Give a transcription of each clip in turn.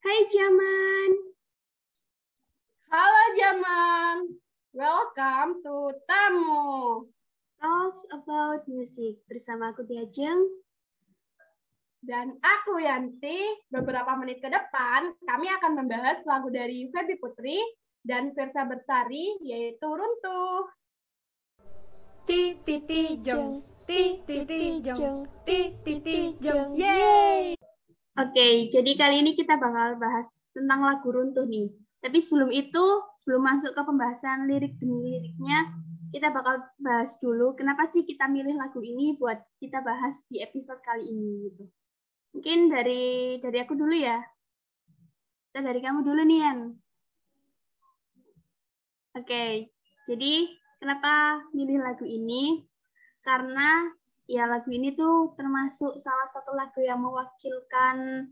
Hai Jaman. Halo Jaman. Welcome to Tamu. Talks about music bersama aku Diajeng. Dan aku Yanti. Beberapa menit ke depan kami akan membahas lagu dari Feby Putri dan Versa Bersari yaitu Runtuh. Ti ti ti jong, ti ti ti jong, ti ti ti jong. Yeay! Oke, jadi kali ini kita bakal bahas tentang lagu Runtuh nih. Tapi sebelum itu, sebelum masuk ke pembahasan lirik demi liriknya, kita bakal bahas dulu kenapa sih kita milih lagu ini buat kita bahas di episode kali ini gitu. Mungkin dari dari aku dulu ya. Kita dari kamu dulu nih, Yan. Oke, jadi kenapa milih lagu ini? Karena ya lagu ini tuh termasuk salah satu lagu yang mewakilkan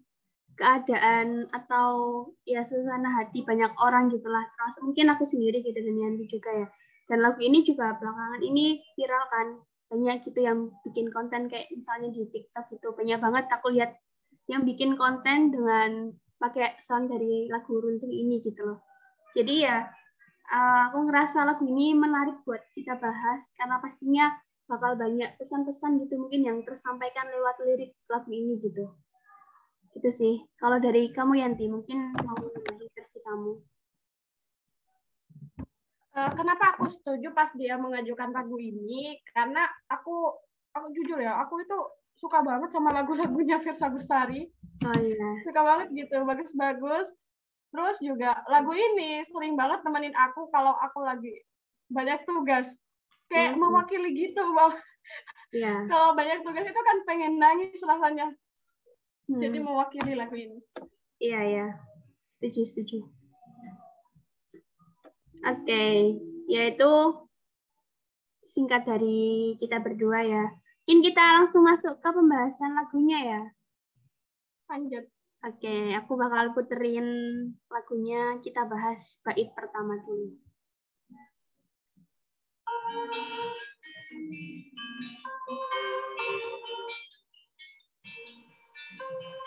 keadaan atau ya suasana hati banyak orang gitulah termasuk mungkin aku sendiri gitu dan Yanti juga ya. Dan lagu ini juga belakangan ini viral kan. Banyak gitu yang bikin konten kayak misalnya di TikTok gitu. Banyak banget aku lihat yang bikin konten dengan pakai sound dari lagu runtuh ini gitu loh. Jadi ya uh, aku ngerasa lagu ini menarik buat kita bahas karena pastinya bakal banyak pesan-pesan gitu mungkin yang tersampaikan lewat lirik lagu ini gitu. Itu sih. Kalau dari kamu Yanti mungkin mau dari versi kamu. Uh, kenapa aku setuju pas dia mengajukan lagu ini? Karena aku aku jujur ya, aku itu suka banget sama lagu-lagunya Versa Bestari. Oh iya. Suka banget gitu, bagus-bagus. Terus juga lagu ini sering banget temenin aku kalau aku lagi banyak tugas kayak hmm. mewakili gitu bang yeah. kalau banyak tugas itu kan pengen nangis rasanya hmm. jadi mewakili lagu ini iya yeah, iya yeah. setuju setuju oke okay. yaitu singkat dari kita berdua ya mungkin kita langsung masuk ke pembahasan lagunya ya lanjut Oke, okay, aku bakal puterin lagunya. Kita bahas bait pertama dulu. Thank you.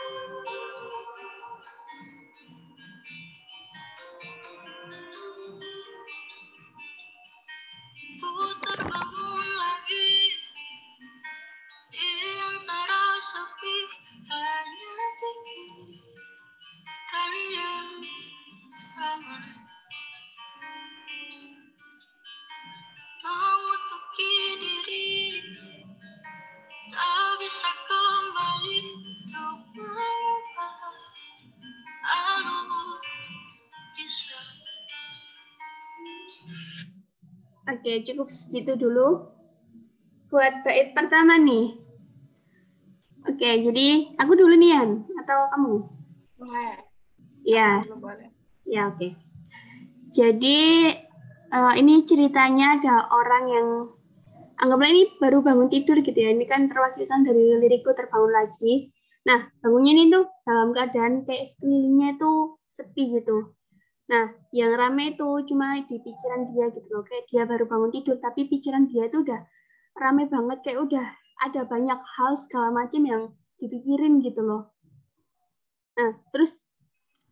Oke, cukup segitu dulu. Buat bait pertama nih. Oke, jadi aku dulu nih, Yan. Atau kamu? Boleh. Ya. Ya, oke. Jadi, uh, ini ceritanya ada orang yang anggaplah ini baru bangun tidur gitu ya. Ini kan terwakilkan dari lirikku terbangun lagi. Nah, bangunnya ini tuh dalam keadaan kayak sekelilingnya itu sepi gitu. Nah, yang rame itu cuma di pikiran dia gitu loh. Kayak dia baru bangun tidur, tapi pikiran dia itu udah rame banget. Kayak udah ada banyak hal segala macam yang dipikirin gitu loh. Nah, terus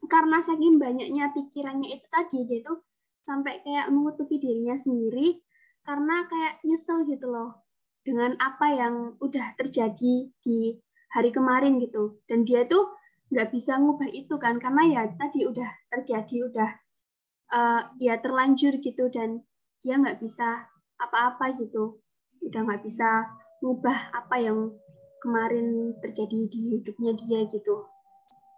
karena saking banyaknya pikirannya itu tadi, dia tuh sampai kayak mengutuki dirinya sendiri karena kayak nyesel gitu loh dengan apa yang udah terjadi di hari kemarin gitu. Dan dia tuh nggak bisa ngubah itu kan karena ya tadi udah terjadi udah uh, ya terlanjur gitu dan dia nggak bisa apa-apa gitu. Udah nggak bisa ngubah apa yang kemarin terjadi di hidupnya dia gitu.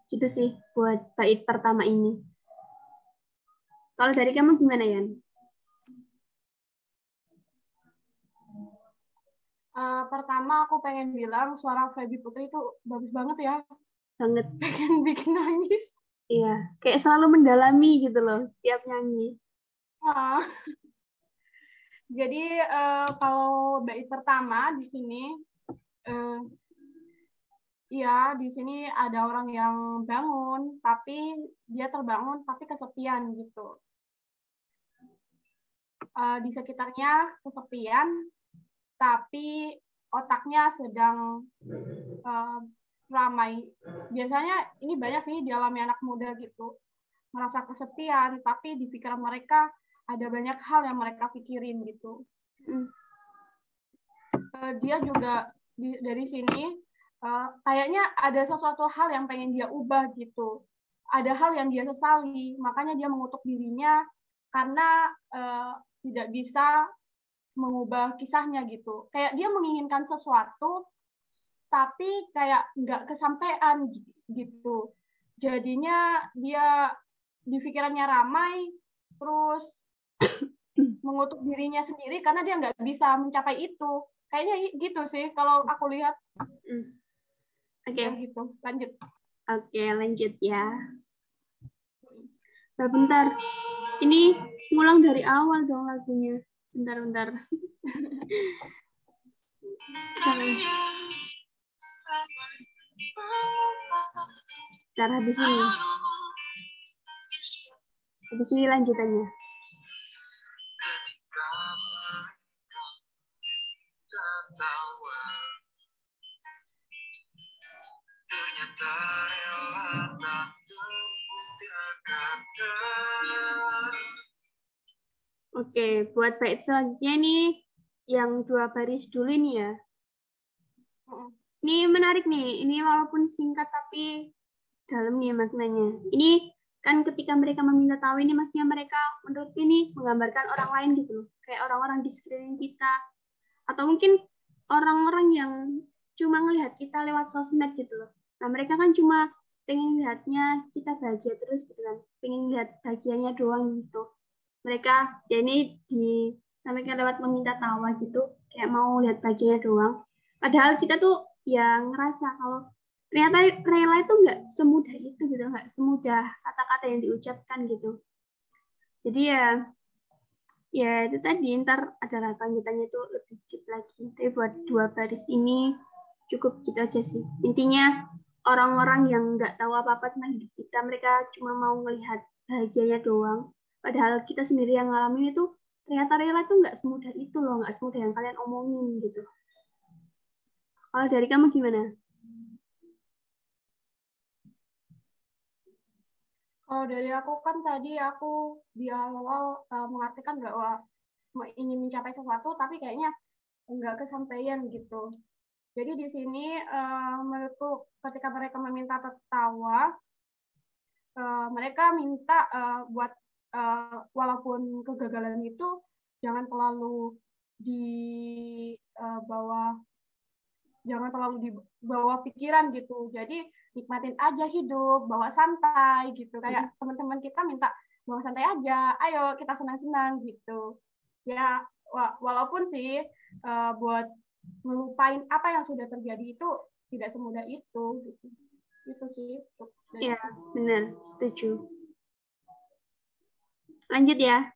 Itu sih buat bait pertama ini. Kalau dari kamu gimana Yan? Uh, pertama aku pengen bilang suara Feby Putri itu bagus banget ya banget pengen bikin nangis iya kayak selalu mendalami gitu loh setiap nyanyi ah. jadi uh, kalau bait pertama di sini uh, Iya, di sini ada orang yang bangun, tapi dia terbangun tapi kesepian gitu. Uh, di sekitarnya kesepian, tapi otaknya sedang uh, ramai. Biasanya ini banyak sih dialami anak muda gitu. Merasa kesepian, tapi di pikiran mereka ada banyak hal yang mereka pikirin gitu. Hmm. Uh, dia juga di, dari sini uh, kayaknya ada sesuatu hal yang pengen dia ubah gitu. Ada hal yang dia sesali, makanya dia mengutuk dirinya karena uh, tidak bisa mengubah kisahnya gitu. Kayak dia menginginkan sesuatu, tapi kayak nggak kesampaian gitu. Jadinya dia di pikirannya ramai, terus mengutuk dirinya sendiri karena dia nggak bisa mencapai itu. Kayaknya gitu sih kalau aku lihat. Mm. Oke. Okay. Ya, gitu. Lanjut. Oke, okay, lanjut ya. Nah, bentar. Ini ngulang dari awal dong lagunya. Bentar, bentar. Ntar habis ini. Habis ini lanjutannya. Oke, buat bait selanjutnya nih yang dua baris dulu nih ya. Ini menarik nih. Ini walaupun singkat tapi dalam nih maknanya. Ini kan ketika mereka meminta tahu ini maksudnya mereka menurut ini menggambarkan orang lain gitu loh. Kayak orang-orang di sekeliling kita. Atau mungkin orang-orang yang cuma ngelihat kita lewat sosmed gitu loh. Nah mereka kan cuma pengen lihatnya kita bahagia terus gitu kan. Pengen lihat bahagianya doang gitu mereka ya ini disampaikan lewat meminta tawa gitu kayak mau lihat bagiannya doang padahal kita tuh ya ngerasa kalau ternyata rela itu nggak semudah itu gitu nggak semudah kata-kata yang diucapkan gitu. Jadi ya ya itu tadi ntar ada lanjutannya itu lebih deep lagi. Tapi buat dua baris ini cukup gitu aja sih. Intinya orang-orang yang nggak tahu apa-apa tentang hidup kita mereka cuma mau melihat bahagianya doang. Padahal kita sendiri yang ngalamin itu ternyata rela itu nggak semudah itu loh, nggak semudah yang kalian omongin gitu. Kalau dari kamu gimana? Kalau dari aku kan tadi aku di awal uh, mengartikan bahwa ingin mencapai sesuatu, tapi kayaknya nggak kesampaian gitu. Jadi di sini uh, menurutku ketika mereka meminta tertawa, uh, mereka minta uh, buat uh, walaupun kegagalan itu jangan terlalu di uh, bawah jangan terlalu di bawah pikiran gitu. Jadi nikmatin aja hidup bawa santai gitu. Kayak hmm. teman-teman kita minta bawa santai aja ayo kita senang-senang gitu. Ya walaupun sih uh, buat melupain apa yang sudah terjadi itu tidak semudah itu gitu. Itu sih Iya benar. Setuju. Lanjut ya.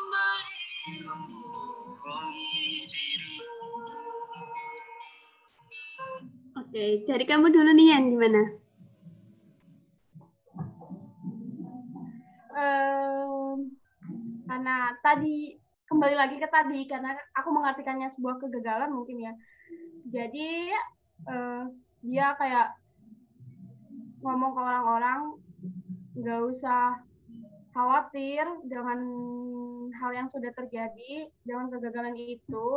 Oke, dari kamu dulu nih Yan, gimana? Um, karena tadi kembali lagi ke tadi karena aku mengartikannya sebuah kegagalan mungkin ya. Jadi uh, dia kayak ngomong ke orang-orang nggak usah khawatir dengan hal yang sudah terjadi, dengan kegagalan itu,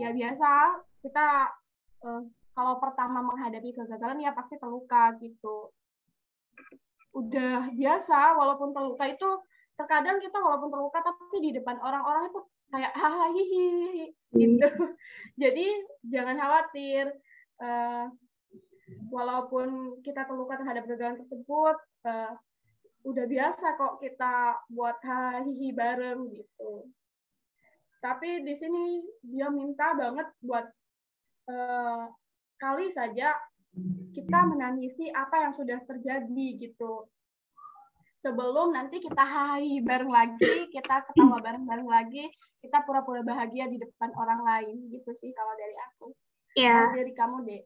ya biasa kita uh, kalau pertama menghadapi kegagalan ya pasti terluka gitu. Udah biasa, walaupun terluka itu terkadang kita walaupun terluka tapi di depan orang-orang itu kayak hahaha gitu. Hmm. Jadi jangan khawatir. Uh, walaupun kita terluka terhadap kegagalan tersebut, uh, udah biasa kok kita buat hihi bareng gitu. Tapi di sini dia minta banget buat uh, kali saja kita menangisi apa yang sudah terjadi gitu. Sebelum nanti kita hai bareng lagi kita ketawa bareng-bareng lagi kita pura-pura bahagia di depan orang lain gitu sih kalau dari aku. Ya yeah. dari kamu deh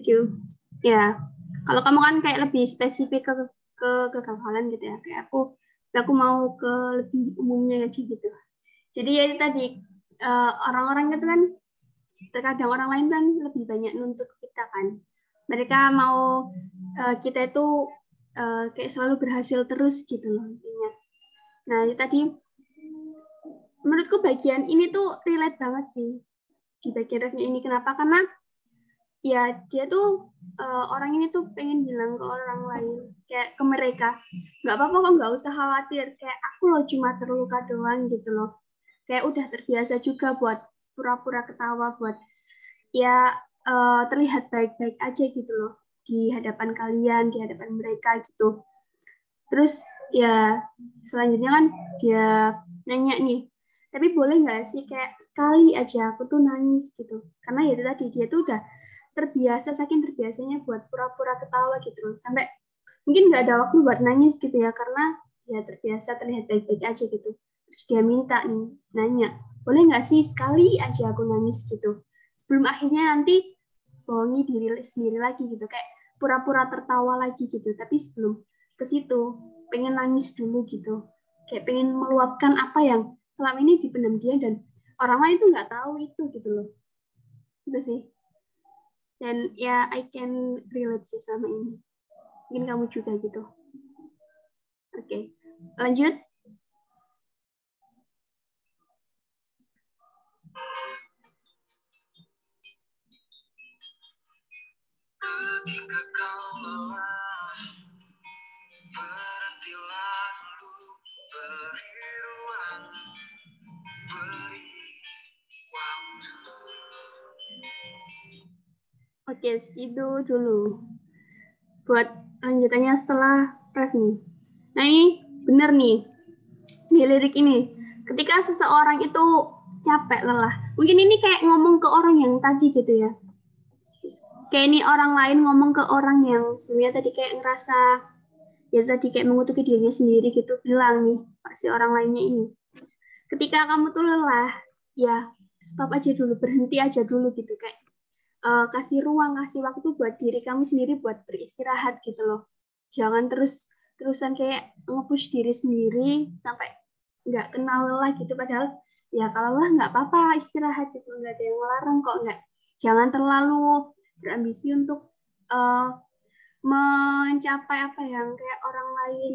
you ya kalau kamu kan kayak lebih spesifik ke ke kegagalan gitu ya. Kayak aku aku mau ke lebih umumnya aja gitu. Jadi ya tadi uh, orang-orang itu kan terkadang orang lain kan lebih banyak nuntut kita kan. Mereka mau uh, kita itu uh, kayak selalu berhasil terus gitu loh intinya. Nah tadi menurutku bagian ini tuh relate banget sih. Di bagian ini. Kenapa? Karena ya dia tuh uh, orang ini tuh pengen bilang ke orang lain kayak ke mereka nggak apa-apa kok nggak usah khawatir. Kayak aku loh cuma terluka doang gitu loh. Kayak udah terbiasa juga buat pura-pura ketawa buat ya uh, terlihat baik-baik aja gitu loh di hadapan kalian di hadapan mereka gitu. Terus ya selanjutnya kan dia nanya nih tapi boleh nggak sih kayak sekali aja aku tuh nangis gitu? Karena ya tadi dia tuh udah terbiasa saking terbiasanya buat pura-pura ketawa gitu loh. Sampai mungkin nggak ada waktu buat nangis gitu ya karena ya terbiasa terlihat baik-baik aja gitu. Terus dia minta nih nanya boleh nggak sih sekali aja aku nangis gitu? Sebelum akhirnya nanti bohongi diri sendiri lagi gitu. Kayak pura-pura tertawa lagi gitu. Tapi sebelum ke situ pengen nangis dulu gitu. Kayak pengen meluapkan apa yang selama ini dipendam dia dan orang lain tuh nggak tahu itu gitu loh. Itu sih. Dan ya I can relate sih sama ini. Mungkin kamu juga gitu. Oke okay. lanjut beri waktu. Oke, segitu dulu. Buat lanjutannya setelah ref nih. Nah ini bener nih, di lirik ini. Ketika seseorang itu capek, lelah. Mungkin ini kayak ngomong ke orang yang tadi gitu ya. Kayak ini orang lain ngomong ke orang yang sebenarnya tadi kayak ngerasa, ya tadi kayak mengutuki dirinya sendiri gitu. Bilang nih, pasti orang lainnya ini. Ketika kamu tuh lelah, ya stop aja dulu, berhenti aja dulu gitu. Kayak uh, kasih ruang, kasih waktu buat diri kamu sendiri buat beristirahat gitu loh. Jangan terus terusan kayak nge-push diri sendiri sampai nggak kenal lelah gitu. Padahal ya kalau lelah nggak apa-apa istirahat gitu, nggak ada yang melarang kok nggak. Jangan terlalu berambisi untuk uh, mencapai apa yang kayak orang lain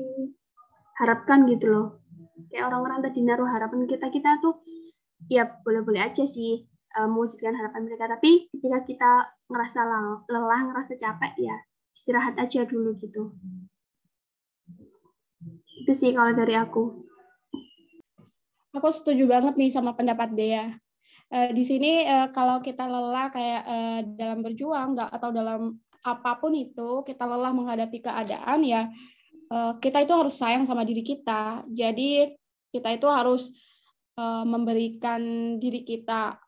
harapkan gitu loh. Kayak orang-orang tadi naruh harapan kita kita tuh ya boleh-boleh aja sih uh, mewujudkan harapan mereka. Tapi ketika kita ngerasa lelah, ngerasa capek, ya istirahat aja dulu gitu. Itu sih kalau dari aku. Aku setuju banget nih sama pendapat Dea. Uh, di sini uh, kalau kita lelah kayak uh, dalam berjuang atau dalam apa pun itu kita lelah menghadapi keadaan ya uh, kita itu harus sayang sama diri kita. Jadi kita itu harus uh, memberikan diri kita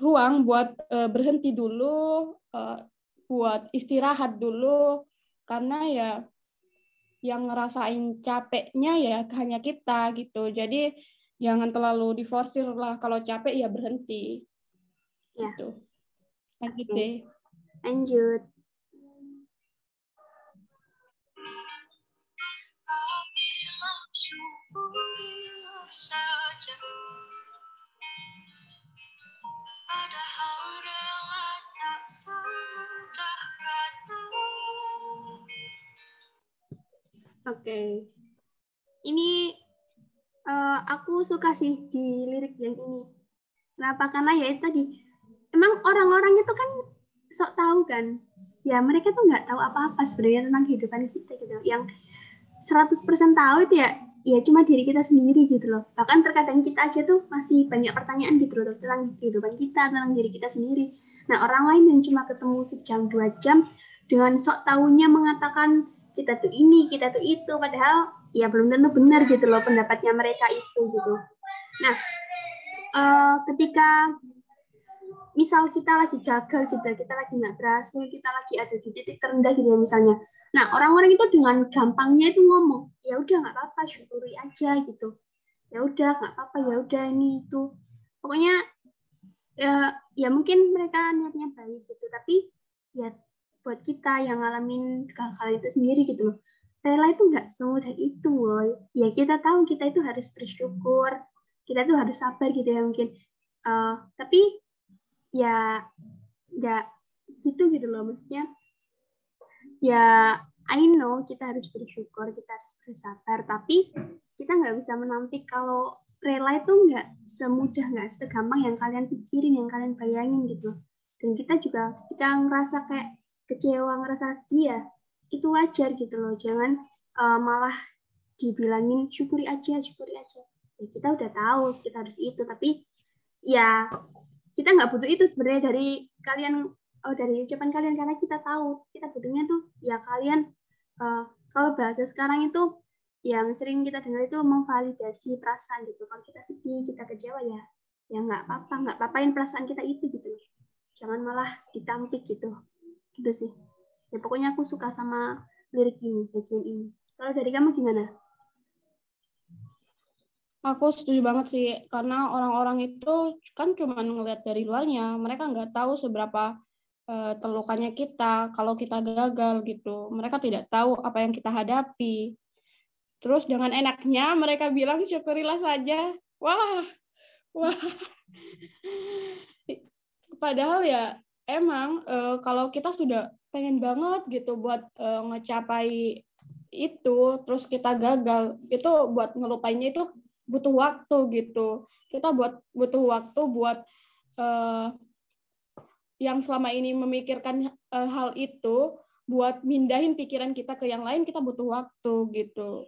ruang buat uh, berhenti dulu, uh, buat istirahat dulu, karena ya yang ngerasain capeknya ya hanya kita gitu. Jadi jangan terlalu diforsir lah kalau capek ya berhenti. Ya. Gitu. Lanjut okay. deh. Lanjut. Oke. Okay. Ini uh, aku suka sih di lirik yang ini. Kenapa? Karena ya itu tadi. Emang orang-orang itu kan sok tahu kan. Ya mereka tuh nggak tahu apa-apa sebenarnya tentang kehidupan kita gitu. Yang 100% tahu itu ya ya cuma diri kita sendiri gitu loh. Bahkan terkadang kita aja tuh masih banyak pertanyaan gitu loh tentang kehidupan kita, tentang diri kita sendiri. Nah orang lain yang cuma ketemu sejam dua jam dengan sok tahunya mengatakan kita tuh ini, kita tuh itu, padahal ya belum tentu benar gitu loh pendapatnya mereka itu gitu. Nah, uh, ketika misal kita lagi gagal gitu kita lagi nggak berhasil kita lagi ada di titik terendah gitu ya misalnya. Nah orang-orang itu dengan gampangnya itu ngomong ya udah nggak apa-apa syukuri aja gitu. Ya udah nggak apa-apa ya udah ini itu. Pokoknya ya ya mungkin mereka niatnya baik gitu tapi ya buat kita yang ngalamin hal-hal itu sendiri gitu loh rela itu nggak semudah itu loh ya kita tahu kita itu harus bersyukur kita tuh harus sabar gitu ya mungkin. Uh, tapi ya nggak gitu gitu loh maksudnya ya I know kita harus bersyukur kita harus bersabar tapi kita nggak bisa menampik kalau rela itu nggak semudah nggak segampang yang kalian pikirin yang kalian bayangin gitu. Dan kita juga kita ngerasa kayak kecewa ngerasa sedih ya itu wajar gitu loh. Jangan uh, malah dibilangin syukuri aja syukuri aja. Ya kita udah tahu kita harus itu tapi ya kita nggak butuh itu sebenarnya dari kalian oh dari ucapan kalian. Karena kita tahu kita butuhnya tuh ya kalian uh, kalau bahasa sekarang itu yang sering kita dengar itu memvalidasi perasaan gitu. Kalau kita sedih kita kecewa ya ya nggak apa-apa. Nggak apa-apain perasaan kita itu gitu. Jangan malah ditampik gitu. Gitu sih ya pokoknya aku suka sama lirik ini bagian ini. Kalau dari kamu gimana? Aku setuju banget sih karena orang-orang itu kan cuma ngelihat dari luarnya. Mereka nggak tahu seberapa uh, terlukanya kita kalau kita gagal gitu. Mereka tidak tahu apa yang kita hadapi. Terus dengan enaknya mereka bilang syukurilah saja. Wah wah. Padahal ya emang uh, kalau kita sudah pengen banget gitu buat uh, ngecapai itu terus kita gagal itu buat ngelupainnya itu butuh waktu gitu. Kita buat butuh waktu buat uh, yang selama ini memikirkan uh, hal itu buat mindahin pikiran kita ke yang lain kita butuh waktu gitu.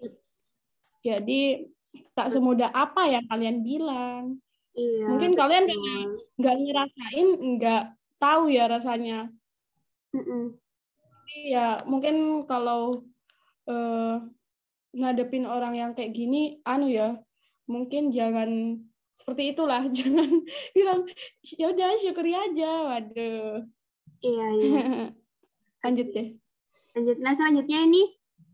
Jadi tak semudah apa yang kalian bilang. Iya, mungkin betul. kalian nggak ngerasain nggak tahu ya rasanya Mm-mm. ya mungkin kalau uh, ngadepin orang yang kayak gini, anu ya, mungkin jangan seperti itulah, jangan bilang ya udah syukuri aja, waduh. Iya iya. Lanjut deh. Lanjut. Nah selanjutnya ini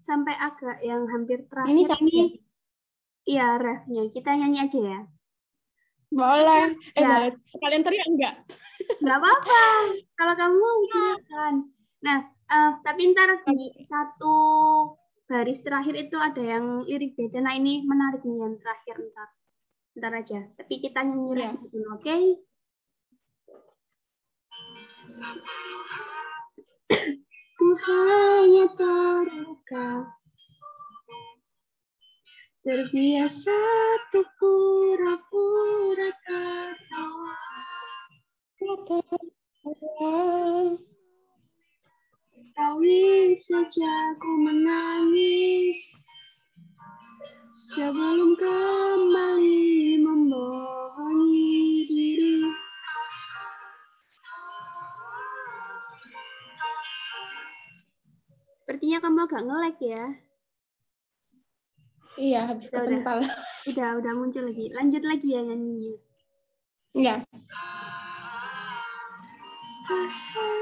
sampai agak yang hampir terakhir ini. Sampai. ini iya refnya. Kita nyanyi aja ya. Boleh. Eh ya. boleh. Sekalian teriak enggak? Nggak apa-apa. Kalau kamu silakan. Nah, uh, tapi ntar di satu baris terakhir itu ada yang lirik beda. Nah, ini menarik nih yang terakhir ntar. Ntar aja. Tapi kita nyanyi ya. dulu, oke? Okay? Ku hanya terluka Terbiasa untuk pura-pura tertawa Sekali saja ku menangis Sebelum kembali membohongi diri Sepertinya kamu agak ngelek ya. Iya, habis udah, udah, udah, udah muncul lagi. Lanjut lagi ya nyanyi. Iya. Kita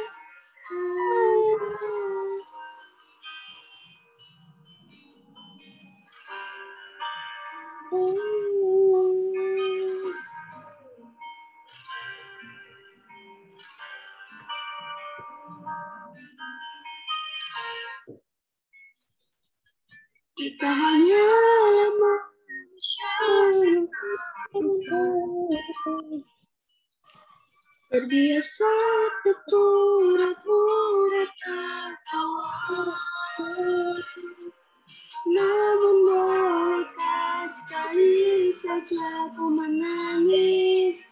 saja ku menangis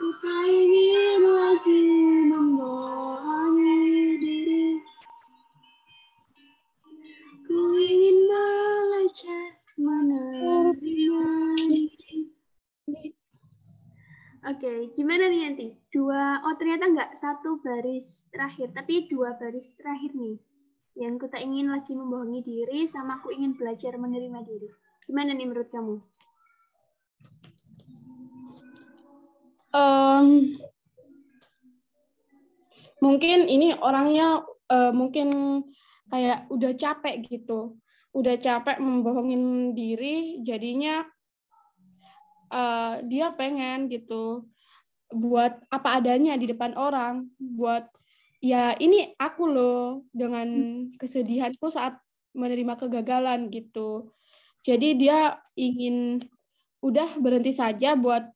Ku tak ingin lagi membohongi diri Ku ingin belajar menerima Oke, okay, gimana nih nanti? Dua, oh ternyata nggak satu baris terakhir, tapi dua baris terakhir nih. Yang kita ingin lagi membohongi diri, sama aku ingin belajar menerima diri. Gimana nih menurut kamu? Um, mungkin ini orangnya uh, mungkin kayak udah capek gitu, udah capek membohongin diri, jadinya uh, dia pengen gitu buat apa adanya di depan orang, buat ya ini aku loh dengan kesedihanku saat menerima kegagalan gitu. Jadi dia ingin udah berhenti saja buat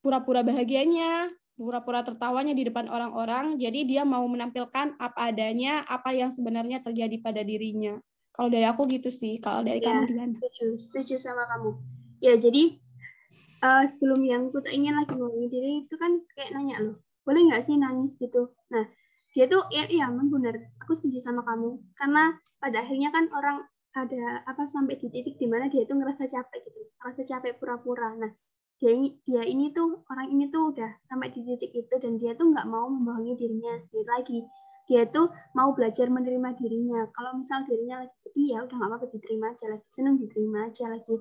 pura-pura bahagianya, pura-pura tertawanya di depan orang-orang. Jadi dia mau menampilkan apa adanya, apa yang sebenarnya terjadi pada dirinya. Kalau dari aku gitu sih. Kalau dari ya, kamu gimana? Setuju, setuju sama kamu. Ya jadi uh, sebelum yang aku tak ingin lagi ngomongin diri itu kan kayak nanya loh boleh nggak sih nangis gitu nah dia tuh ya iya benar aku setuju sama kamu karena pada akhirnya kan orang ada apa sampai di titik di mana dia tuh ngerasa capek gitu ngerasa capek pura-pura. Nah dia ini dia ini tuh orang ini tuh udah sampai di titik itu dan dia tuh nggak mau membohongi dirinya sendiri lagi. Dia tuh mau belajar menerima dirinya. Kalau misal dirinya lagi sedih ya udah nggak apa-apa diterima aja lagi. Seneng diterima aja lagi.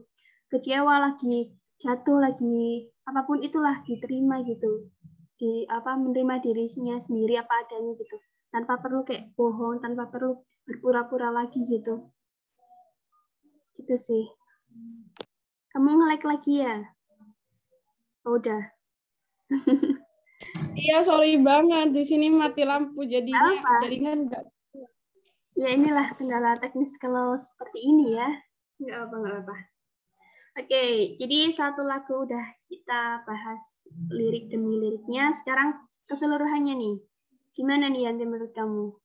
Kecewa lagi jatuh lagi apa pun itulah diterima gitu. Di apa menerima dirinya sendiri apa adanya gitu. Tanpa perlu kayak bohong tanpa perlu berpura-pura lagi gitu gitu sih kamu ngelek lagi ya oh, udah iya sorry banget di sini mati lampu jadinya apa? jadinya enggak ya inilah kendala teknis kalau seperti ini ya nggak apa nggak apa Oke, jadi satu lagu udah kita bahas lirik demi liriknya. Sekarang keseluruhannya nih. Gimana nih yang menurut kamu?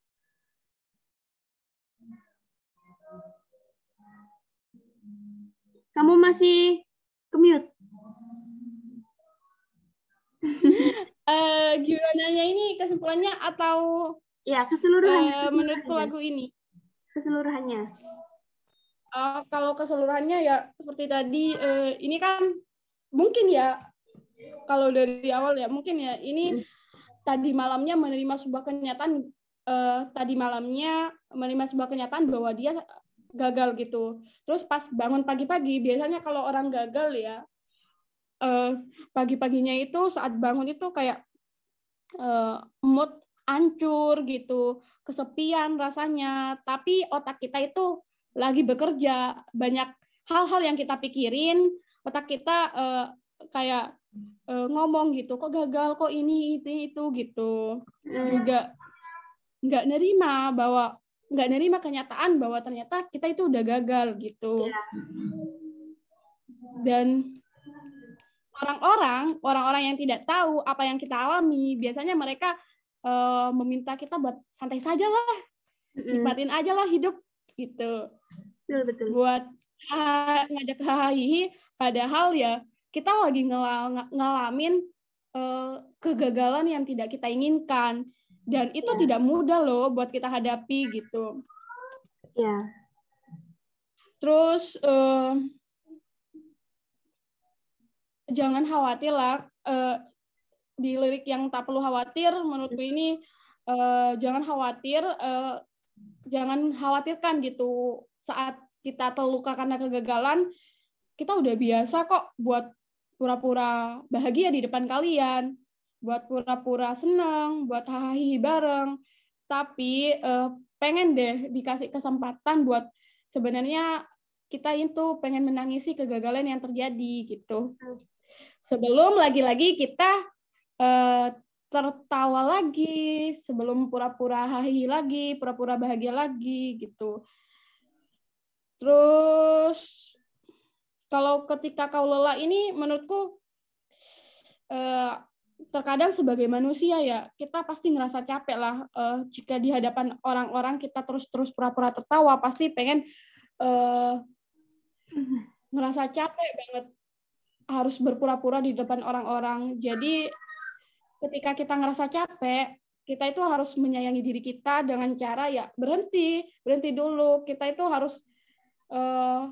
Kamu masih commute? uh, gimana ini kesimpulannya atau ya keseluruhannya? Uh, menurutku lagu ini. Keseluruhannya uh, kalau keseluruhannya ya seperti tadi uh, ini kan mungkin ya kalau dari awal ya mungkin ya ini hmm. tadi malamnya menerima sebuah kenyataan uh, tadi malamnya menerima sebuah kenyataan bahwa dia gagal gitu. Terus pas bangun pagi-pagi biasanya kalau orang gagal ya uh, pagi-paginya itu saat bangun itu kayak uh, mood hancur gitu, kesepian rasanya. Tapi otak kita itu lagi bekerja banyak hal-hal yang kita pikirin otak kita uh, kayak uh, ngomong gitu kok gagal kok ini itu itu gitu mm. juga nggak nerima bahwa nggak nerima kenyataan bahwa ternyata kita itu udah gagal gitu. Yeah. dan orang-orang orang-orang yang tidak tahu apa yang kita alami biasanya mereka uh, meminta kita buat santai saja lah nikmatin aja lah hidup gitu. Betul betul. Buat ngajak hahihi padahal ya kita lagi ngalamin uh, kegagalan yang tidak kita inginkan dan itu ya. tidak mudah loh buat kita hadapi gitu. Ya terus uh, jangan khawatir lah uh, di lirik yang tak perlu khawatir menurutku ini uh, jangan khawatir uh, jangan khawatirkan gitu. Saat kita terluka karena kegagalan, kita udah biasa kok buat pura-pura bahagia di depan kalian, buat pura-pura senang, buat hahaha bareng. Tapi eh, pengen deh dikasih kesempatan buat sebenarnya kita itu pengen menangisi kegagalan yang terjadi gitu. Sebelum lagi-lagi kita eh, tertawa lagi, sebelum pura-pura hahi lagi, pura-pura bahagia lagi gitu. Terus kalau ketika kau lelah ini menurutku eh, terkadang sebagai manusia ya kita pasti ngerasa capek lah eh, jika di hadapan orang-orang kita terus-terus pura-pura tertawa pasti pengen eh, ngerasa capek banget harus berpura-pura di depan orang-orang. Jadi ketika kita ngerasa capek, kita itu harus menyayangi diri kita dengan cara ya berhenti, berhenti dulu. Kita itu harus uh,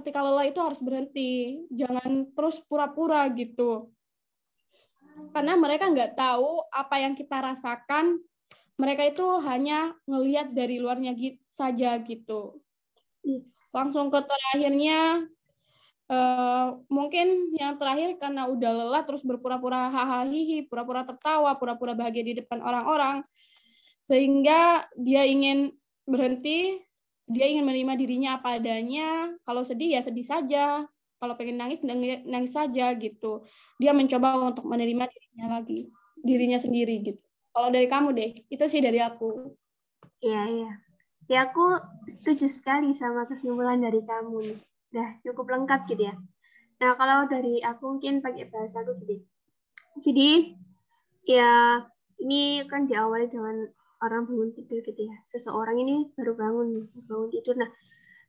ketika lelah itu harus berhenti, jangan terus pura-pura gitu. Karena mereka nggak tahu apa yang kita rasakan, mereka itu hanya ngelihat dari luarnya saja gitu. Langsung ke terakhirnya, Uh, mungkin yang terakhir karena udah lelah terus berpura-pura hahaha pura-pura tertawa, pura-pura bahagia di depan orang-orang, sehingga dia ingin berhenti, dia ingin menerima dirinya apa adanya. Kalau sedih ya sedih saja, kalau pengen nangis nangis saja gitu. Dia mencoba untuk menerima dirinya lagi, dirinya sendiri gitu. Kalau dari kamu deh, itu sih dari aku. Iya iya. Ya aku setuju sekali sama kesimpulan dari kamu udah cukup lengkap gitu ya. Nah, kalau dari aku mungkin pakai bahasa aku gitu. Jadi, ya ini kan diawali dengan orang bangun tidur gitu ya. Seseorang ini baru bangun, bangun tidur. Nah,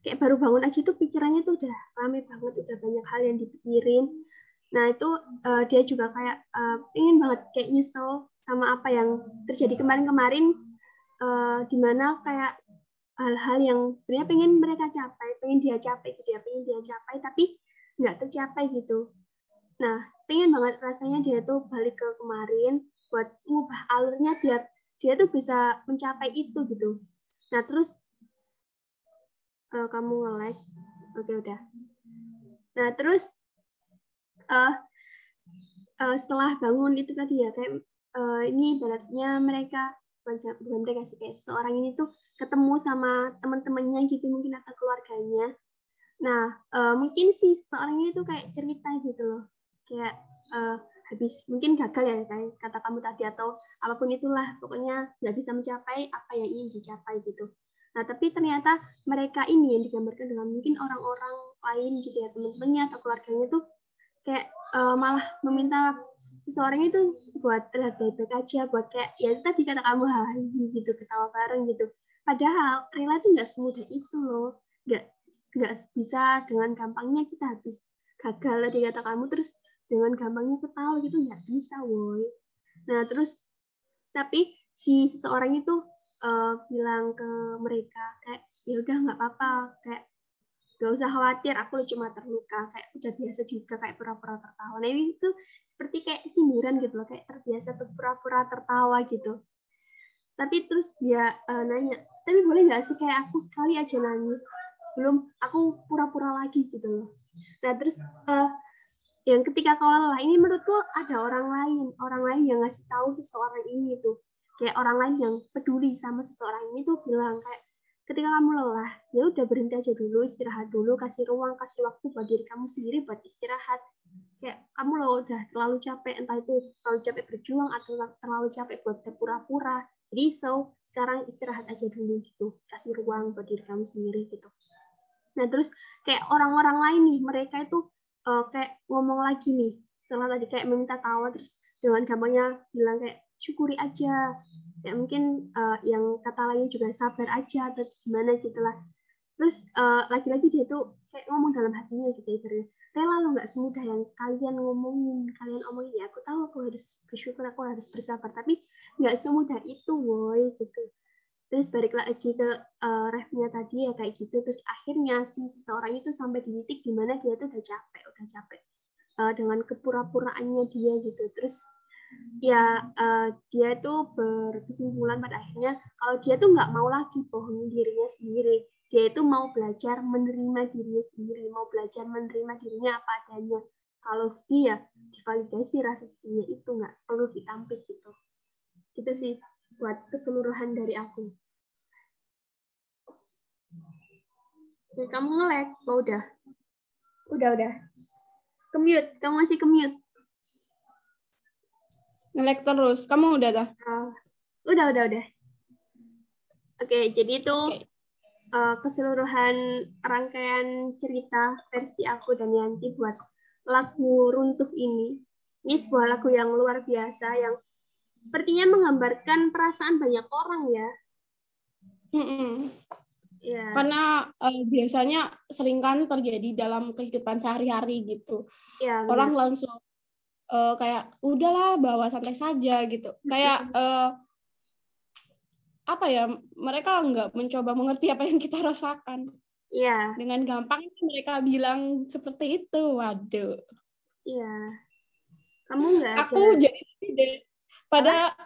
kayak baru bangun aja tuh pikirannya tuh udah rame banget, udah banyak hal yang dipikirin. Nah, itu uh, dia juga kayak uh, ingin banget kayak nyesel sama apa yang terjadi kemarin-kemarin uh, di mana kayak hal-hal yang sebenarnya pengen mereka capai, pengen dia capai gitu ya, pengen dia capai tapi nggak tercapai gitu. Nah, pengen banget rasanya dia tuh balik ke kemarin buat ngubah alurnya biar dia tuh bisa mencapai itu gitu. Nah, terus uh, kamu nge-like. Oke, udah. Nah, terus uh, uh, setelah bangun itu tadi ya kayak uh, ini ibaratnya mereka bukan mereka sih kayak seorang ini tuh ketemu sama teman-temannya gitu mungkin atau keluarganya nah uh, mungkin sih seorang ini tuh kayak cerita gitu loh kayak uh, habis mungkin gagal ya kayak kata kamu tadi atau apa pun itulah pokoknya nggak bisa mencapai apa yang ingin dicapai gitu nah tapi ternyata mereka ini yang digambarkan dengan mungkin orang-orang lain gitu ya teman-temannya atau keluarganya tuh kayak uh, malah meminta seseorang itu buat terlihat baik-baik aja buat kayak ya tadi kata kamu hari gitu ketawa bareng gitu. Padahal rela itu nggak semudah itu loh. Nggak nggak bisa dengan gampangnya kita habis gagal tadi kata kamu terus dengan gampangnya ketawa gitu nggak bisa woi. Nah terus tapi si seseorang itu uh, bilang ke mereka kayak ya udah nggak apa-apa kayak gak usah khawatir aku cuma terluka kayak udah biasa juga kayak pura-pura tertawa. Nah ini tuh seperti kayak sindiran gitu loh kayak terbiasa tuh pura-pura tertawa gitu. Tapi terus dia uh, nanya tapi boleh nggak sih kayak aku sekali aja nangis sebelum aku pura-pura lagi? Gitu loh. Nah terus uh, yang ketika kau lelah ini menurutku ada orang lain orang lain yang ngasih tahu seseorang ini tuh kayak orang lain yang peduli sama seseorang ini tuh bilang kayak ketika kamu lelah ya udah berhenti aja dulu istirahat dulu kasih ruang kasih waktu buat diri kamu sendiri buat istirahat. Kayak kamu loh udah terlalu capek entah itu terlalu capek berjuang atau terlalu capek buat pura-pura jadi so sekarang istirahat aja dulu gitu kasih ruang buat diri kamu sendiri gitu. Nah terus kayak orang-orang lain nih mereka itu uh, kayak ngomong lagi nih setelah tadi kayak minta tawa terus dengan gampangnya bilang kayak syukuri aja. Ya mungkin uh, yang kata lainnya juga sabar aja atau gimana gitulah terus uh, lagi-lagi dia tuh kayak ngomong dalam hatinya gitu ibaratnya. Rela lo nggak semudah yang kalian ngomongin kalian omongin. Ya aku tahu aku harus bersyukur aku harus bersabar tapi nggak semudah itu woi gitu. Terus balik lagi ke uh, refnya tadi ya kayak gitu. Terus akhirnya si seseorang itu sampai di titik di mana dia tuh udah capek udah capek uh, dengan kepura-puraannya dia gitu. Terus ya uh, dia itu berkesimpulan pada akhirnya kalau dia tuh nggak mau lagi bohongin dirinya sendiri. Dia itu mau belajar menerima dirinya sendiri mau belajar menerima dirinya apa adanya. Kalau sedih ya divalidasi rasa sedihnya itu nggak perlu ditampik gitu. Itu sih buat keseluruhan dari aku. Kamu ngelek oh, udah? Udah udah. Kemute kamu masih kemute Ngelek terus. Kamu udah dah? Uh, udah, udah, udah. Oke, okay, jadi itu okay. uh, keseluruhan rangkaian cerita versi aku dan Yanti buat lagu Runtuh ini. Ini sebuah lagu yang luar biasa yang sepertinya menggambarkan perasaan banyak orang ya. Mm -mm. Yeah. Karena uh, biasanya sering kan terjadi dalam kehidupan sehari-hari gitu. Yeah, orang langsung uh, kayak udahlah bawa santai saja gitu kayak uh, apa ya mereka nggak mencoba mengerti apa yang kita rasakan Iya. Dengan gampang mereka bilang seperti itu. Waduh. Iya. Kamu nggak Aku jadi deh. Pada apa?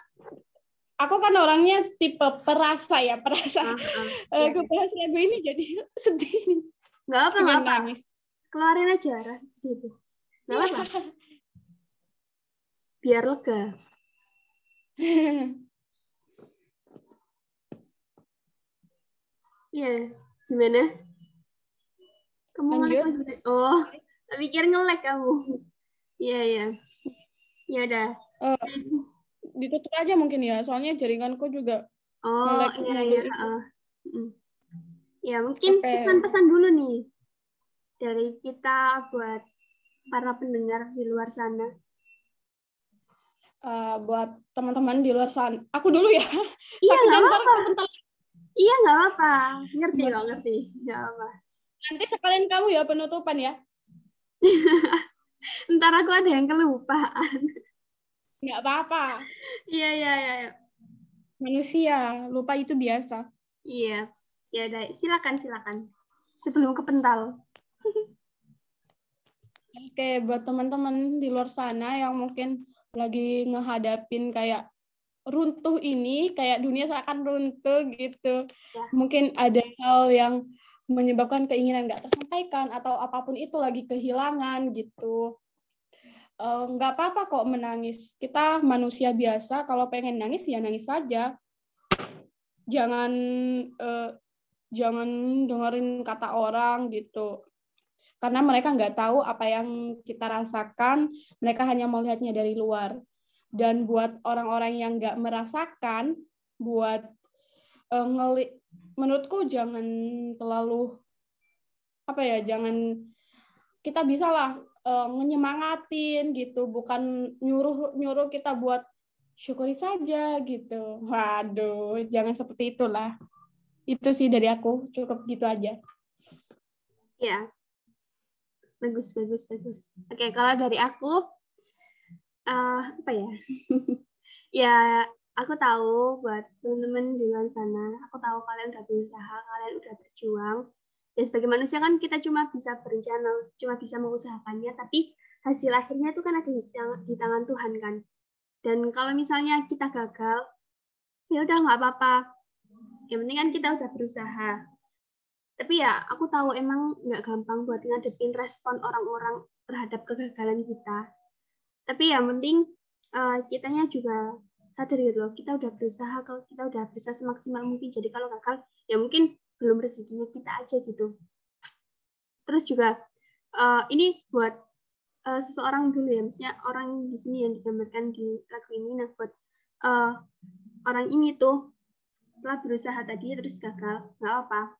aku kan orangnya tipe perasa ya, perasa. Uh, uh, uh, aku bahas lagu ini jadi sedih. Nggak apa nggak apa. Nangis. keluarin aja rasa sedih itu nggak apa biar lega Iya, gimana? Kamu ngelek Oh, pikir ngelek kamu. Iya, iya. Ya udah. Uh, ditutup aja mungkin ya, soalnya jaringanku juga Oh, iya, iya. Uh, Ya, mungkin pesan-pesan okay. dulu nih dari kita buat para pendengar di luar sana. Uh, buat teman-teman di luar sana. Aku dulu ya. Iya, nggak apa-apa. Iya, nggak apa-apa. Ngerti kok, ngerti. Nggak apa. Nanti sekalian kamu ya penutupan ya. Ntar aku ada yang kelupaan. Nggak apa-apa. Iya, iya, iya. iya. Manusia, lupa itu biasa. Iya. Ya udah, silakan, silakan. Sebelum kepental. Oke, buat teman-teman di luar sana yang mungkin lagi ngehadapin kayak runtuh ini, kayak dunia seakan runtuh gitu. Ya. Mungkin ada hal yang menyebabkan keinginan nggak tersampaikan atau apa pun itu lagi kehilangan gitu. Eh, nggak uh, apa-apa kok menangis. Kita manusia biasa, kalau pengen nangis ya nangis saja. Jangan uh, jangan dengerin kata orang gitu karena mereka nggak tahu apa yang kita rasakan, mereka hanya melihatnya dari luar. Dan buat orang-orang yang nggak merasakan, buat uh, ngeli menurutku jangan terlalu apa ya, jangan kita bisa lah uh, menyemangatin gitu, bukan nyuruh nyuruh kita buat syukuri saja gitu. Waduh, jangan seperti itulah. Itu sih dari aku, cukup gitu aja. Ya, bagus bagus bagus. Oke kalau dari aku uh, apa ya? Ya aku tahu buat teman-teman di luar sana aku tahu kalian udah berusaha kalian udah berjuang. Ya sebagai manusia kan kita cuma bisa berencana cuma bisa mengusahakannya tapi hasil akhirnya itu kan ada di tangan, di tangan Tuhan kan. Dan kalau misalnya kita gagal ya udah nggak apa-apa. Yang penting kan kita udah berusaha tapi ya aku tahu emang nggak gampang buat ngadepin respon orang-orang terhadap kegagalan kita. Tapi yang penting uh, kitanya juga sadar gitu loh kita udah berusaha kalau kita udah bisa semaksimal mungkin jadi kalau gagal ya mungkin belum rezekinya kita aja gitu. Terus juga uh, ini buat uh, seseorang dulu ya maksudnya orang di sini yang digambarkan di lagu ini nah buat uh, orang ini tuh telah berusaha tadi terus gagal nggak apa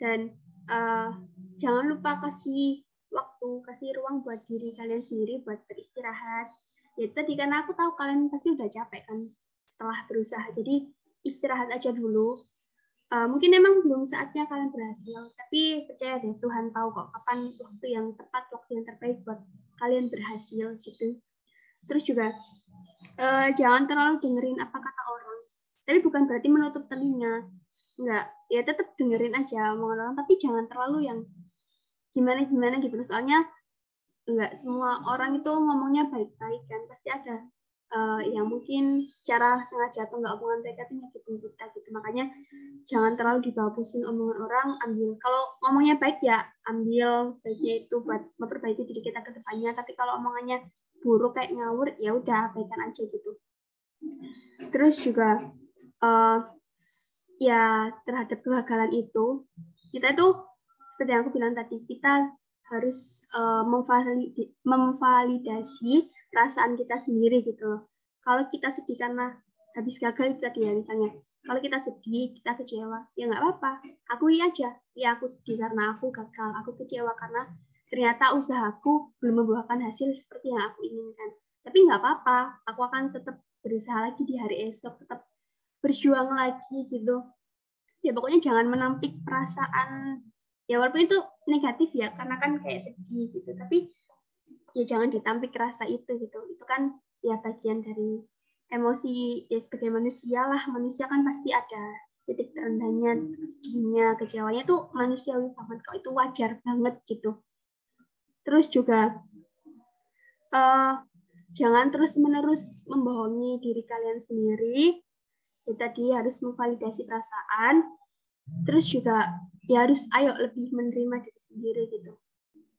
dan uh, jangan lupa kasih waktu kasih ruang buat diri kalian sendiri buat beristirahat. Ya tadi karena aku tahu kalian pasti udah capek kan setelah berusaha. Jadi istirahat aja dulu. Uh, mungkin emang belum saatnya kalian berhasil tapi percaya deh Tuhan tahu kok kapan waktu yang tepat waktu yang terbaik buat kalian berhasil gitu. Terus juga uh, jangan terlalu dengerin apa kata orang. Tapi bukan berarti menutup telinga nggak ya tetap dengerin aja omongan orang tapi jangan terlalu yang gimana gimana gitu. Soalnya nggak semua orang itu ngomongnya baik-baik kan. Pasti ada uh, yang mungkin cara sengaja atau nggak omongan mereka itu nyakitin kita gitu. Makanya jangan terlalu dibawa pusing omongan orang ambil. Kalau ngomongnya baik ya ambil baiknya itu buat memperbaiki diri kita ke depannya. Tapi kalau omongannya buruk kayak ngawur ya udah abaikan aja gitu. Terus juga uh, ya terhadap kegagalan itu kita itu seperti yang aku bilang tadi kita harus uh, memvalidasi perasaan kita sendiri gitu Kalau kita sedih karena habis gagal itu tadi ya misalnya. Kalau kita sedih, kita kecewa, ya nggak apa-apa. Aku iya aja, ya aku sedih karena aku gagal, aku kecewa karena ternyata usahaku belum membuahkan hasil seperti yang aku inginkan. Tapi nggak apa-apa, aku akan tetap berusaha lagi di hari esok, tetap berjuang lagi gitu. Ya pokoknya jangan menampik perasaan. Ya walaupun itu negatif ya karena kan kayak sedih gitu. Tapi ya jangan ditampik rasa itu gitu. Itu kan ya bagian dari emosi ya sebagai manusia lah. Manusia kan pasti ada titik terendahnya sedihnya kecewanya. Itu manusiawi banget kok. Itu wajar banget gitu. Terus juga uh, jangan terus menerus membohongi diri kalian sendiri ya tadi harus memvalidasi perasaan terus juga ya harus ayo lebih menerima diri sendiri gitu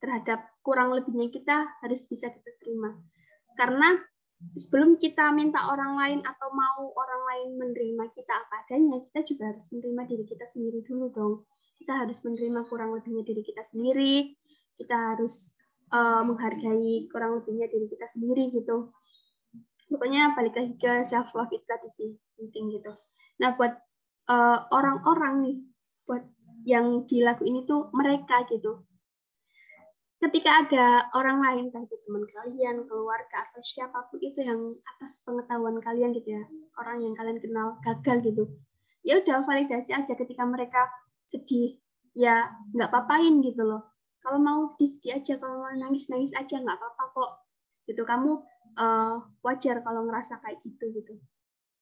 terhadap kurang lebihnya kita harus bisa kita terima. Karena sebelum kita minta orang lain atau mau orang lain menerima kita apa adanya, kita juga harus menerima diri kita sendiri dulu dong. Kita harus menerima kurang lebihnya diri kita sendiri. Kita harus uh, menghargai kurang lebihnya diri kita sendiri gitu. Pokoknya balik lagi ke self love itu tadi sih penting gitu. Nah buat eh, orang-orang uh, nih, buat yang di lagu ini tuh mereka gitu ketika ada orang lain, entah itu teman kalian, keluarga, atau siapa pun itu yang atas pengetahuan kalian gitu ya, orang yang kalian kenal gagal gitu, ya udah validasi aja ketika mereka sedih, ya nggak papain gitu loh. Kalau mau sedih-sedih aja, kalau mau nangis-nangis aja nggak apa-apa kok. Gitu kamu uh, wajar kalau ngerasa kayak gitu gitu.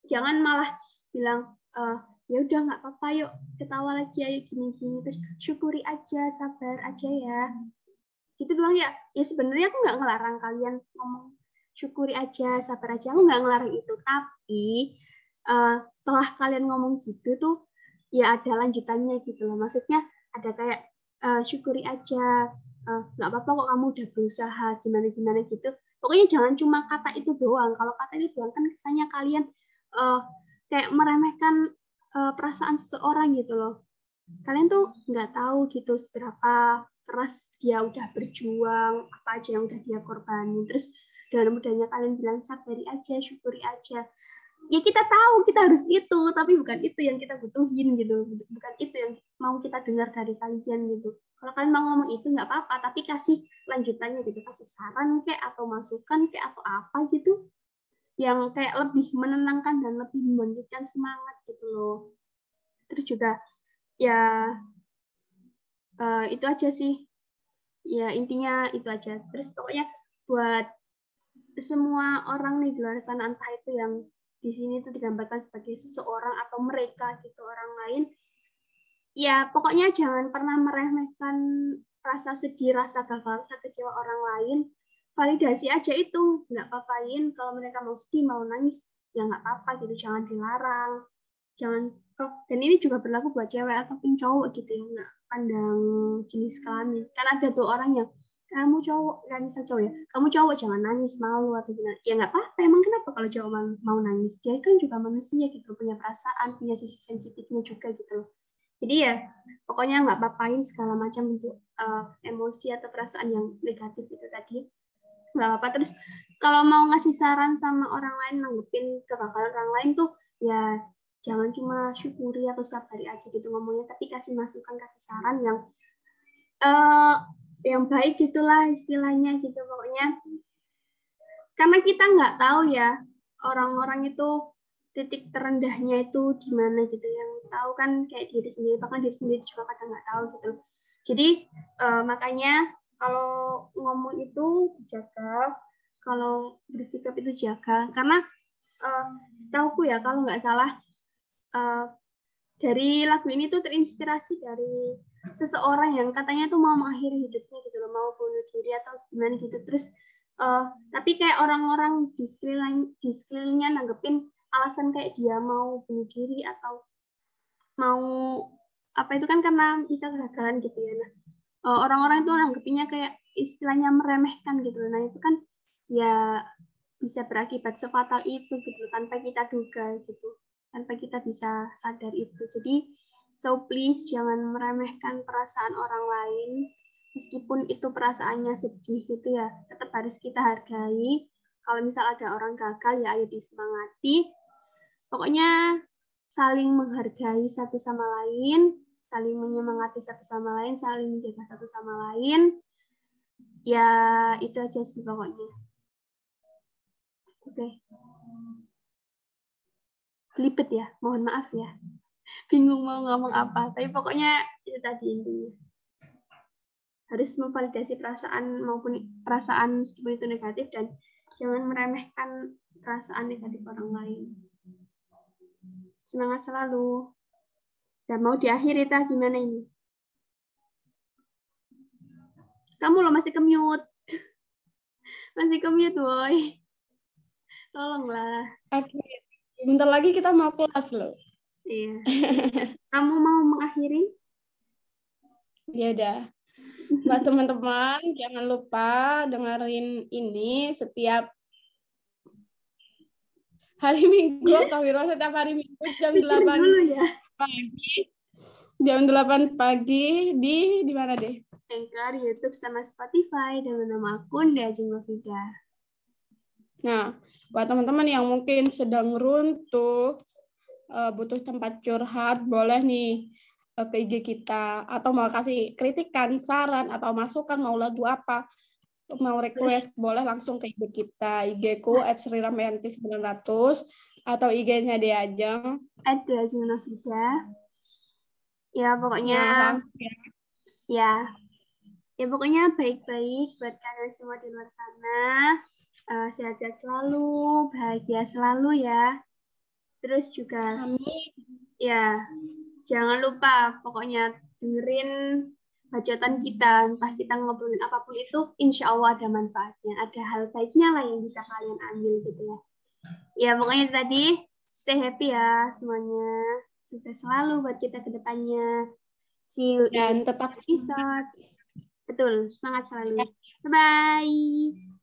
Jangan malah bilang uh, ya udah nggak apa-apa yuk ketawa lagi ayo gini-gini. Terus syukuri aja sabar aja ya. Itu doang ya. Ya sebenarnya aku nggak ngelarang kalian ngomong syukuri aja sabar aja. Aku nggak ngelarang itu tapi uh, setelah kalian ngomong gitu tuh ya ada lanjutannya gitu loh. Maksudnya ada kayak uh, syukuri aja nggak uh, apa-apa kok kamu udah berusaha gimana gimana gitu pokoknya jangan cuma kata itu doang. Kalau kata itu doang kan kesannya kalian uh, kayak meremehkan uh, perasaan seseorang gitu loh. Kalian tuh nggak tahu gitu seberapa keras dia udah berjuang apa aja yang udah dia korbanin. Terus dengan mudahnya kalian bilang sabari aja syukuri aja. Ya kita tahu kita harus itu tapi bukan itu yang kita butuhin gitu. Bukan itu yang mau kita dengar dari kalian gitu kalau kalian mau ngomong itu nggak apa-apa tapi kasih lanjutannya gitu kasih saran kayak atau masukan kayak atau apa gitu yang kayak lebih menenangkan dan lebih membangkitkan semangat gitu loh. Terus juga ya uh, itu aja sih. Ya intinya itu aja. Terus pokoknya buat semua orang nih di luar sana entah itu yang di sini itu digambarkan sebagai seseorang atau mereka gitu orang lain ya pokoknya jangan pernah meremehkan rasa sedih rasa gagal rasa kecewa orang lain. Validasi aja itu nggak apa-apain. Kalau mereka mau sedih mau nangis ya nggak apa-apa gitu jangan dilarang. Jangan dan ini juga berlaku buat cewek ataupun cowok gitu ya nggak pandang jenis kelamin. Kan ada tuh orang yang kamu cowok nggak bisa cowok ya kamu cowok jangan nangis malu atau gimana. Ya nggak apa-apa emang kenapa kalau cowok mau nangis? Dia kan juga manusia gitu punya perasaan punya sisi sensitifnya juga gitu loh jadi ya pokoknya nggak apa-apain segala macam untuk uh, emosi atau perasaan yang negatif itu tadi. Nggak apa-apa. Terus kalau mau ngasih saran sama orang lain nanggepin kegagalan orang lain tuh ya jangan cuma syukuri atau sabari aja gitu ngomongnya tapi kasih masukan kasih saran yang uh, yang baik gitulah istilahnya gitu. Pokoknya karena kita nggak tahu ya orang-orang itu titik terendahnya itu di mana gitu. Yang tahu kan kayak diri sendiri bahkan diri sendiri juga kadang nggak tahu gitu jadi uh, makanya kalau ngomong itu jaga kalau bersikap itu jaga karena uh, setauku ya kalau nggak salah uh, dari lagu ini tuh terinspirasi dari seseorang yang katanya tuh mau mengakhiri hidupnya gitu loh, mau bunuh diri atau gimana gitu. Terus uh, tapi kayak orang-orang di sekeliling di sekelilingnya nanggepin alasan kayak dia mau bunuh diri atau mau apa itu kan karena bisa kegagalan gitu ya. Nah, uh, orang-orang itu nanggepinnya kayak istilahnya meremehkan gitu. Nah, itu kan ya bisa berakibat sefatal itu gitu tanpa kita duga gitu tanpa kita bisa sadar itu. Jadi, so please jangan meremehkan perasaan orang lain, meskipun itu perasaannya sedih gitu ya, tetap harus kita hargai. Kalau misal ada orang gagal ya ayo disemangati. Pokoknya saling menghargai satu sama lain, saling menyemangati satu sama lain, saling menjaga satu sama lain. Ya, itu aja sih pokoknya. Oke. Okay lipet ya mohon maaf ya bingung mau ngomong apa tapi pokoknya itu tadi intinya harus memvalidasi perasaan maupun perasaan meskipun itu negatif dan jangan meremehkan perasaan negatif orang lain semangat selalu dan mau diakhiri ta gimana ini kamu lo masih kemute masih kemute boy tolonglah oke okay. Bentar lagi kita mau kelas loh. Iya. Kamu mau mengakhiri? Ya udah. Buat teman-teman, jangan lupa dengerin ini setiap hari Minggu atau setiap hari Minggu jam 8 ya. pagi. Jam 8 pagi di di mana deh? Anchor, YouTube, sama Spotify dengan nama akun Deajeng Novida. Nah, buat teman-teman yang mungkin sedang runtuh, uh, butuh tempat curhat, boleh nih uh, ke IG kita atau mau kasih kritikan, saran atau masukan mau lagu apa, mau request boleh langsung ke IG kita, IG ku @sriramayanti900 atau IG-nya Diajeng @diajeng Novida. Ya pokoknya nah, ya. ya. Ya pokoknya baik-baik buat kalian semua di luar sana. Uh, sehat-sehat selalu, bahagia selalu ya. Terus juga Amin. Ya, jangan lupa pokoknya dengerin bacotan kita, entah kita ngobrolin apa pun itu, insya Allah ada manfaatnya, ada hal baiknya lah yang bisa kalian ambil gitu ya. Ya pokoknya tadi stay happy ya semuanya, sukses selalu buat kita ke depannya. See you dan tetap episode. Betul, semangat selalu. Bye bye.